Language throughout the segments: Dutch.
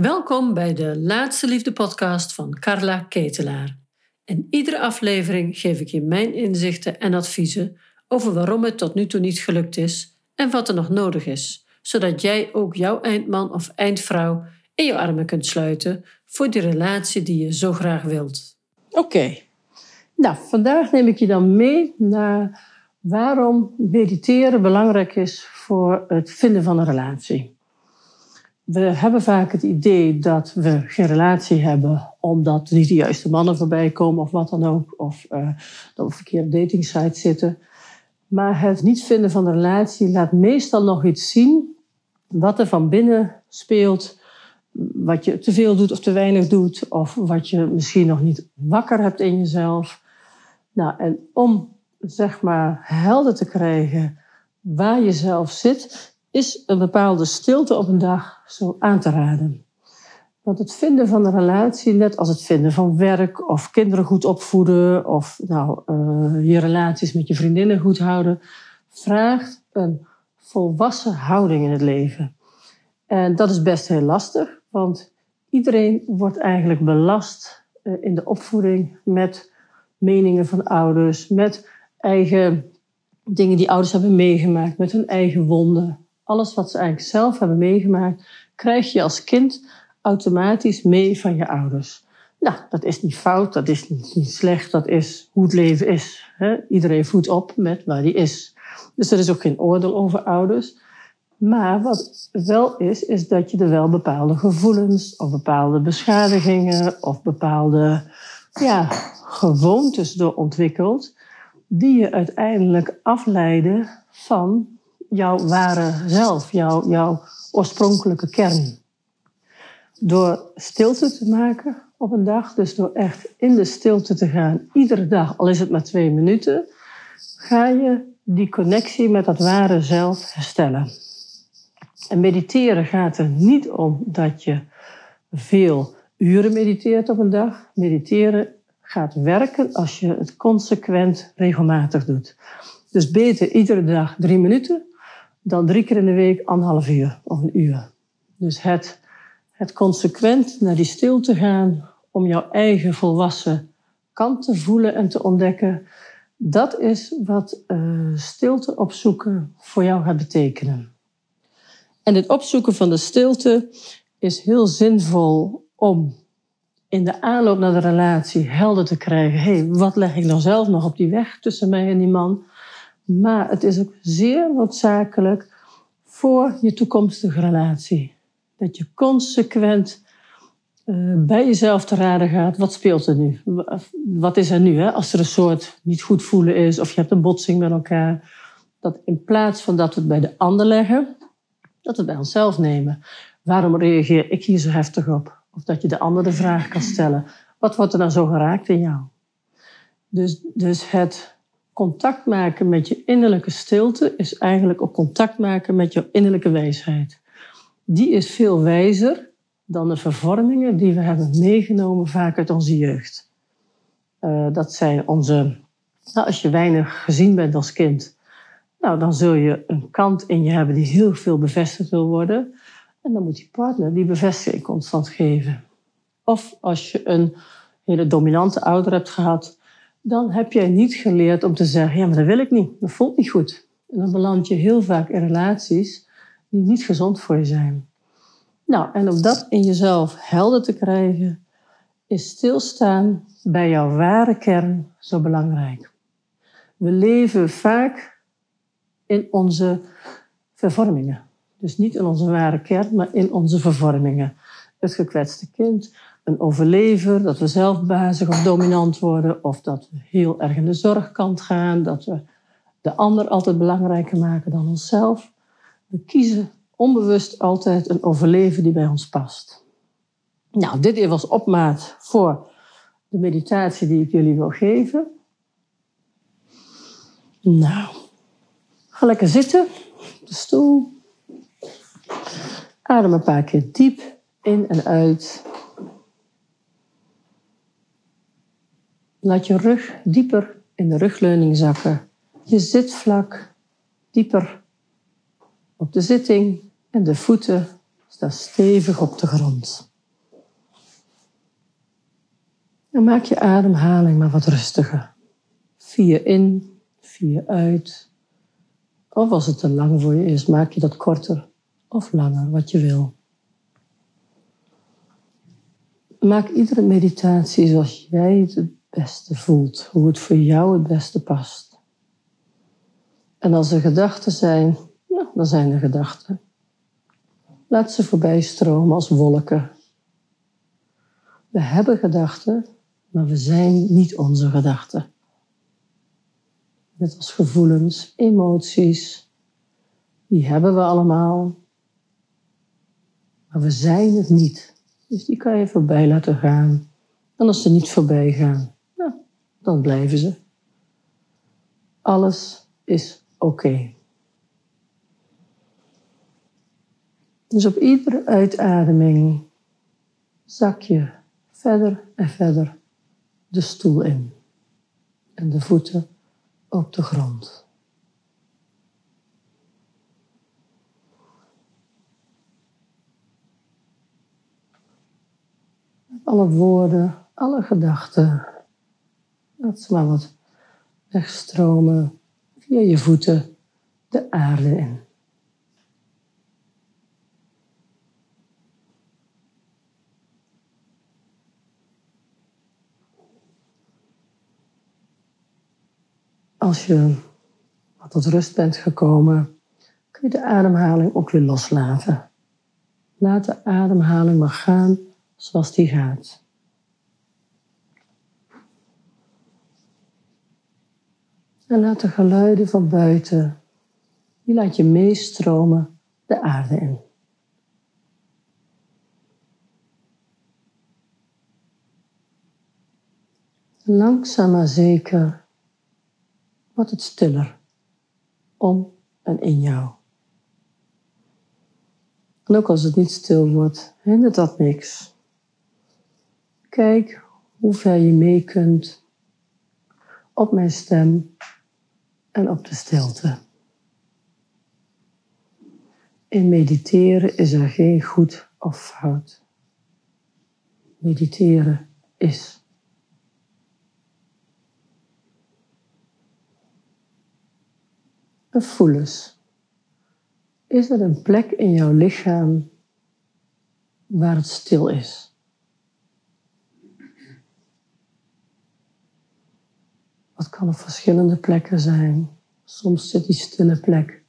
Welkom bij de Laatste Liefde podcast van Carla Ketelaar. In iedere aflevering geef ik je mijn inzichten en adviezen over waarom het tot nu toe niet gelukt is en wat er nog nodig is, zodat jij ook jouw eindman of eindvrouw in je armen kunt sluiten voor die relatie die je zo graag wilt. Oké, nou vandaag neem ik je dan mee naar waarom mediteren belangrijk is voor het vinden van een relatie. We hebben vaak het idee dat we geen relatie hebben omdat niet de juiste mannen voorbij komen of wat dan ook. Of uh, dat we verkeerde datingsites zitten. Maar het niet vinden van een relatie laat meestal nog iets zien wat er van binnen speelt. Wat je te veel doet of te weinig doet. Of wat je misschien nog niet wakker hebt in jezelf. Nou, en om zeg maar helder te krijgen waar je zelf zit, is een bepaalde stilte op een dag zo aan te raden. Want het vinden van een relatie, net als het vinden van werk of kinderen goed opvoeden of nou, uh, je relaties met je vriendinnen goed houden, vraagt een volwassen houding in het leven. En dat is best heel lastig, want iedereen wordt eigenlijk belast uh, in de opvoeding met meningen van ouders, met eigen dingen die ouders hebben meegemaakt, met hun eigen wonden, alles wat ze eigenlijk zelf hebben meegemaakt, krijg je als kind automatisch mee van je ouders. Nou, dat is niet fout, dat is niet, slecht, dat is hoe het leven is. Hè? Iedereen voedt op met waar hij is. Dus er is ook geen oordeel over ouders. Maar wat wel is, is dat je er wel bepaalde gevoelens of bepaalde beschadigingen of bepaalde ja, gewoontes door ontwikkelt, die je uiteindelijk afleiden van jouw ware zelf, jouw, jouw oorspronkelijke kern. Door stilte te maken op een dag, dus door echt in de stilte te gaan, iedere dag, al is het maar twee minuten, ga je die connectie met dat ware zelf herstellen. En mediteren gaat er niet om dat je veel uren mediteert op een dag. Mediteren gaat werken als je het consequent regelmatig doet. Dus beter iedere dag drie minuten dan drie keer in de week anderhalf uur of een uur. Dus het, het consequent naar die stilte gaan om jouw eigen volwassen kant te voelen en te ontdekken, dat is wat uh, stilte opzoeken voor jou gaat betekenen. En het opzoeken van de stilte is heel zinvol om in de aanloop naar de relatie helder te krijgen: hey, wat leg ik nou zelf nog op die weg tussen mij en die man? Maar het is ook zeer noodzakelijk voor je toekomstige relatie. Dat je consequent uh, bij jezelf te raden gaat, wat speelt er nu? Wat is er nu? Hè? Als er een soort niet goed voelen is of je hebt een botsing met elkaar. Dat in plaats van dat we het bij de ander leggen, dat we het bij onszelf nemen. Waarom reageer ik hier zo heftig op? Of dat je de ander de vraag kan stellen. Wat wordt er nou zo geraakt in jou? Dus, dus het contact maken met je innerlijke stilte is eigenlijk ook contact maken met je innerlijke wijsheid. Die is veel wijzer dan de vervormingen die we hebben meegenomen vaak uit onze jeugd. Uh, dat zijn onze, nou, als je weinig gezien bent als kind, nou, dan zul je een kant in je hebben die heel veel bevestigd wil worden. En dan moet die partner die bevestiging constant geven. Of als je een hele dominante ouder hebt gehad, dan heb jij niet geleerd om te zeggen, ja, maar dat wil ik niet, dat voelt niet goed. En dan beland je heel vaak in relaties die niet gezond voor je zijn. Nou, en om dat in jezelf helder te krijgen, is stilstaan bij jouw ware kern zo belangrijk. We leven vaak in onze vervormingen. Dus niet in onze ware kern, maar in onze vervormingen. Het gekwetste kind, een overlever, dat we zelfbazig of dominant worden, of dat we heel erg in de zorgkant gaan, dat we de ander altijd belangrijker maken dan onszelf. We kiezen onbewust altijd een overleven die bij ons past. Nou, dit was opmaat voor de meditatie die ik jullie wil geven. Nou, ga lekker zitten op de stoel. Adem een paar keer diep in en uit. Laat je rug dieper in de rugleuning zakken. Je zitvlak dieper op de zitting en de voeten sta stevig op de grond. En maak je ademhaling maar wat rustiger. Vier in, vier uit. Of als het te lang voor je is, maak je dat korter of langer, wat je wil. Maak iedere meditatie zoals jij het het beste voelt, hoe het voor jou het beste past. En als er gedachten zijn, nou, dan zijn er gedachten. Laat ze voorbij stromen als wolken. We hebben gedachten, maar we zijn niet onze gedachten. Net als gevoelens, emoties, die hebben we allemaal. Maar we zijn het niet. Dus die kan je voorbij laten gaan. En als ze niet voorbij gaan, dan blijven ze. Alles is oké. Dus op iedere uitademing zak je verder en verder de stoel in en de voeten op de grond. Alle woorden, alle gedachten, laat ze maar wat wegstromen via je voeten de aarde in. Als je wat tot rust bent gekomen, kun je de ademhaling ook weer loslaten. Laat de ademhaling maar gaan zoals die gaat. En laat de geluiden van buiten, die laat je meestromen de aarde in. Langzaam maar zeker wordt het stiller om en in jou. En ook als het niet stil wordt, hindert dat niks. Kijk hoe ver je mee kunt op mijn stem en op de stilte. In mediteren is er geen goed of fout. Mediteren is. En voel eens. Is er een plek in jouw lichaam waar het stil is? Wat kan op verschillende plekken zijn? Soms zit die stille plek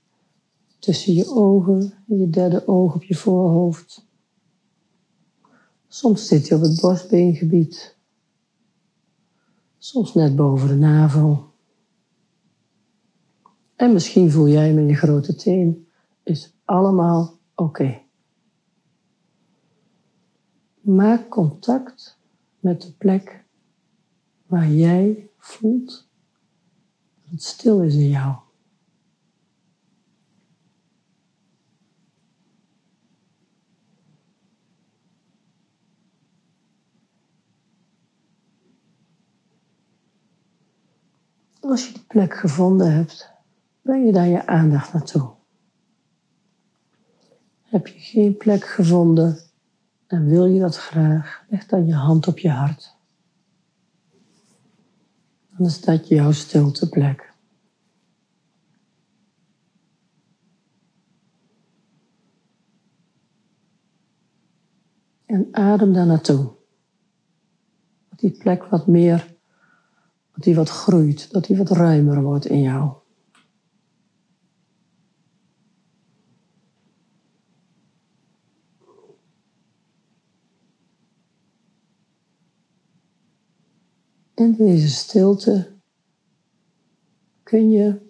tussen je ogen en je derde oog op je voorhoofd. Soms zit hij op het borstbeengebied. Soms net boven de navel. En misschien voel jij in je grote teen. Is allemaal oké. Maak contact met de plek waar jij voelt dat het stil is in jou. Als je die plek gevonden hebt, breng je daar je aandacht naartoe. Heb je geen plek gevonden en wil je dat graag, leg dan je hand op je hart. Dan is dat jouw stilteplek. En adem daar naartoe. Dat die plek wat meer, dat die wat groeit, dat die wat ruimer wordt in jou. In deze stilte kun je,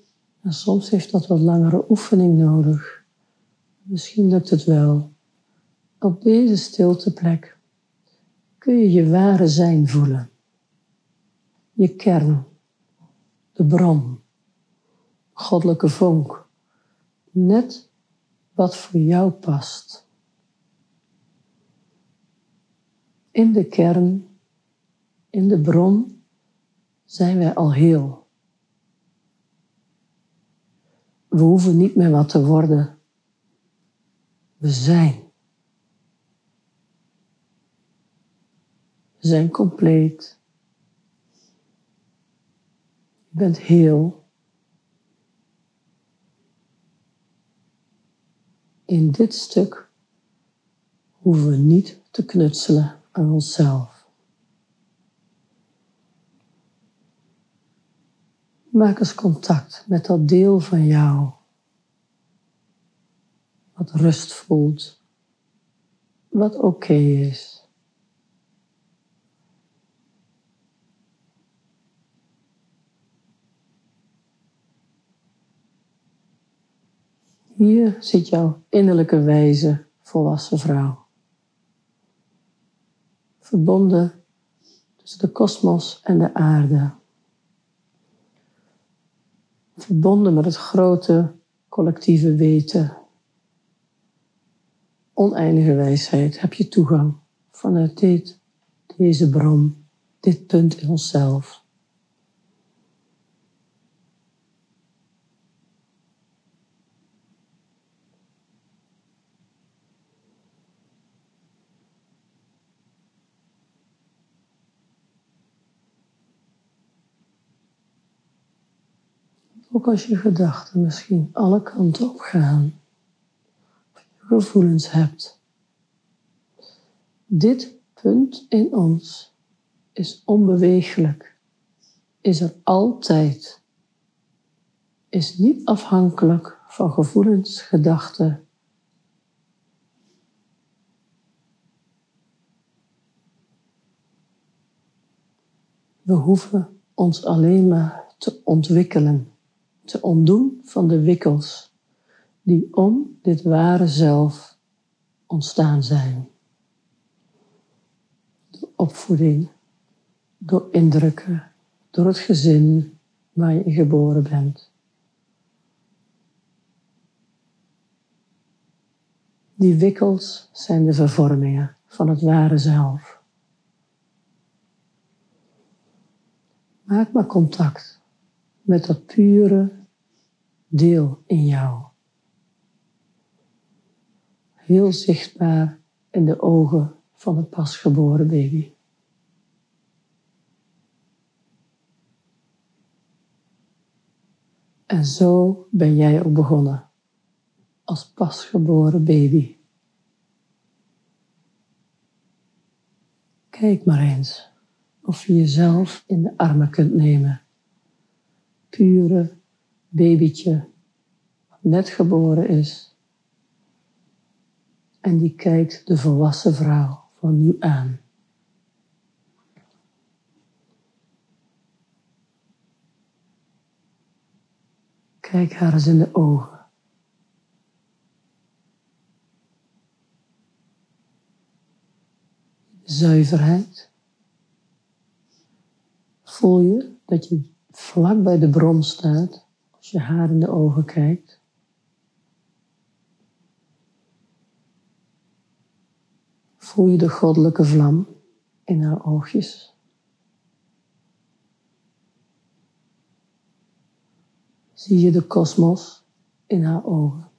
en soms heeft dat wat langere oefening nodig, misschien lukt het wel, op deze stilteplek kun je je ware zijn voelen. Je kern, de bron, goddelijke vonk, net wat voor jou past. In de kern, in de bron zijn wij al heel. We hoeven niet meer wat te worden. We zijn. We zijn compleet. Je bent heel. In dit stuk hoeven we niet te knutselen aan onszelf. Maak eens contact met dat deel van jou wat rust voelt, wat oké is. Hier zit jouw innerlijke wijze volwassen vrouw. Verbonden tussen de kosmos en de aarde. Verbonden met het grote collectieve weten oneindige wijsheid heb je toegang vanuit dit, deze bron, dit punt in onszelf. Ook als je gedachten misschien alle kanten op gaan gevoelens hebt. Dit punt in ons is onbeweeglijk, is er altijd, is niet afhankelijk van gevoelens, gedachten. We hoeven ons alleen maar te ontwikkelen, te ontdoen van de wikkels die om dit ware zelf ontstaan zijn. Door opvoeding, door indrukken, door het gezin waar je geboren bent. Die wikkels zijn de vervormingen van het ware zelf. Maak maar contact met dat pure deel in jou heel zichtbaar in de ogen van het pasgeboren baby. En zo ben jij ook begonnen als pasgeboren baby. Kijk maar eens of je jezelf in de armen kunt nemen. Pure babytje, net geboren is en die kijkt de volwassen vrouw van nu aan. Kijk haar eens in de ogen. Zuiverheid. Voel je dat je vlak bij de bron staat als je haar in de ogen kijkt? Voel je de goddelijke vlam in haar oogjes. Zie je de kosmos in haar ogen.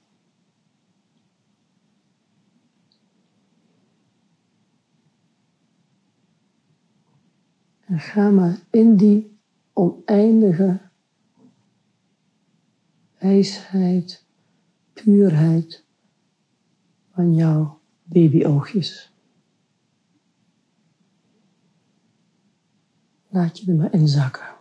En ga maar in die oneindige wijsheid, puurheid van jouw babyoogjes. Laat je er maar inzakken.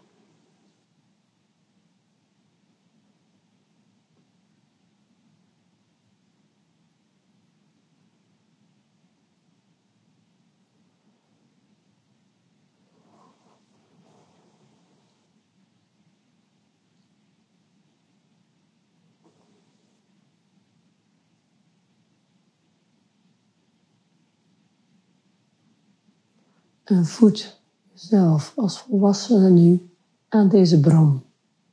En voed zelf als volwassene nu aan deze bron,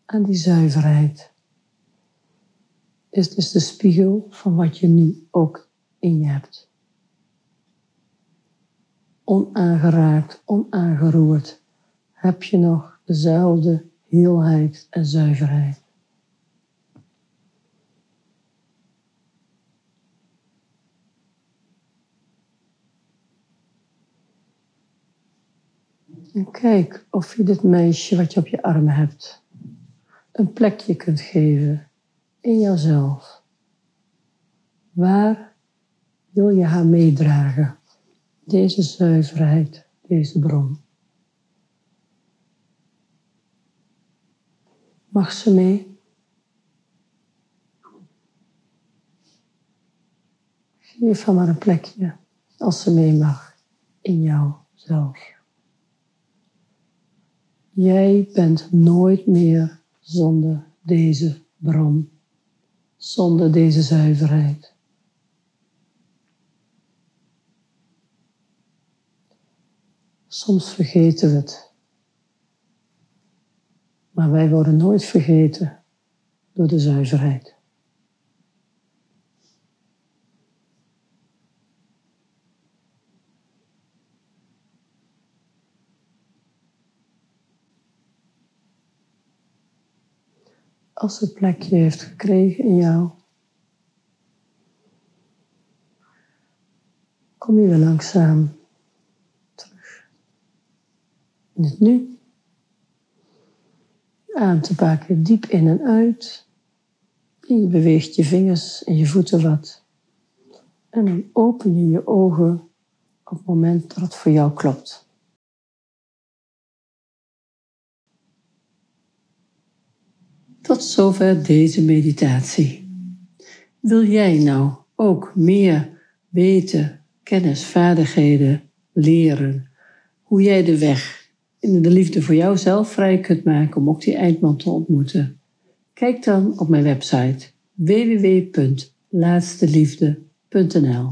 aan die zuiverheid. Is dus de spiegel van wat je nu ook in je hebt. Onaangeraakt, onaangeroerd, heb je nog dezelfde heelheid en zuiverheid. En kijk of je dit meisje wat je op je armen hebt een plekje kunt geven in jouzelf. Waar wil je haar meedragen? Deze zuiverheid, deze bron. Mag ze mee? Geef haar maar een plekje als ze mee mag in jouzelf. Jij bent nooit meer zonder deze bron, zonder deze zuiverheid. Soms vergeten we het. Maar wij worden nooit vergeten door de zuiverheid. Als het plekje heeft gekregen in jou, kom je weer langzaam in het nu. Ademt een paar diep in en uit. En je beweegt je vingers en je voeten wat. En dan open je je ogen op het moment dat het voor jou klopt. Tot zover deze meditatie. Wil jij nou ook meer weten, kennis, vaardigheden leren, hoe jij de weg in de liefde voor jouzelf vrij kunt maken om ook die eindman te ontmoeten. Kijk dan op mijn website www.laatsteliefde.nl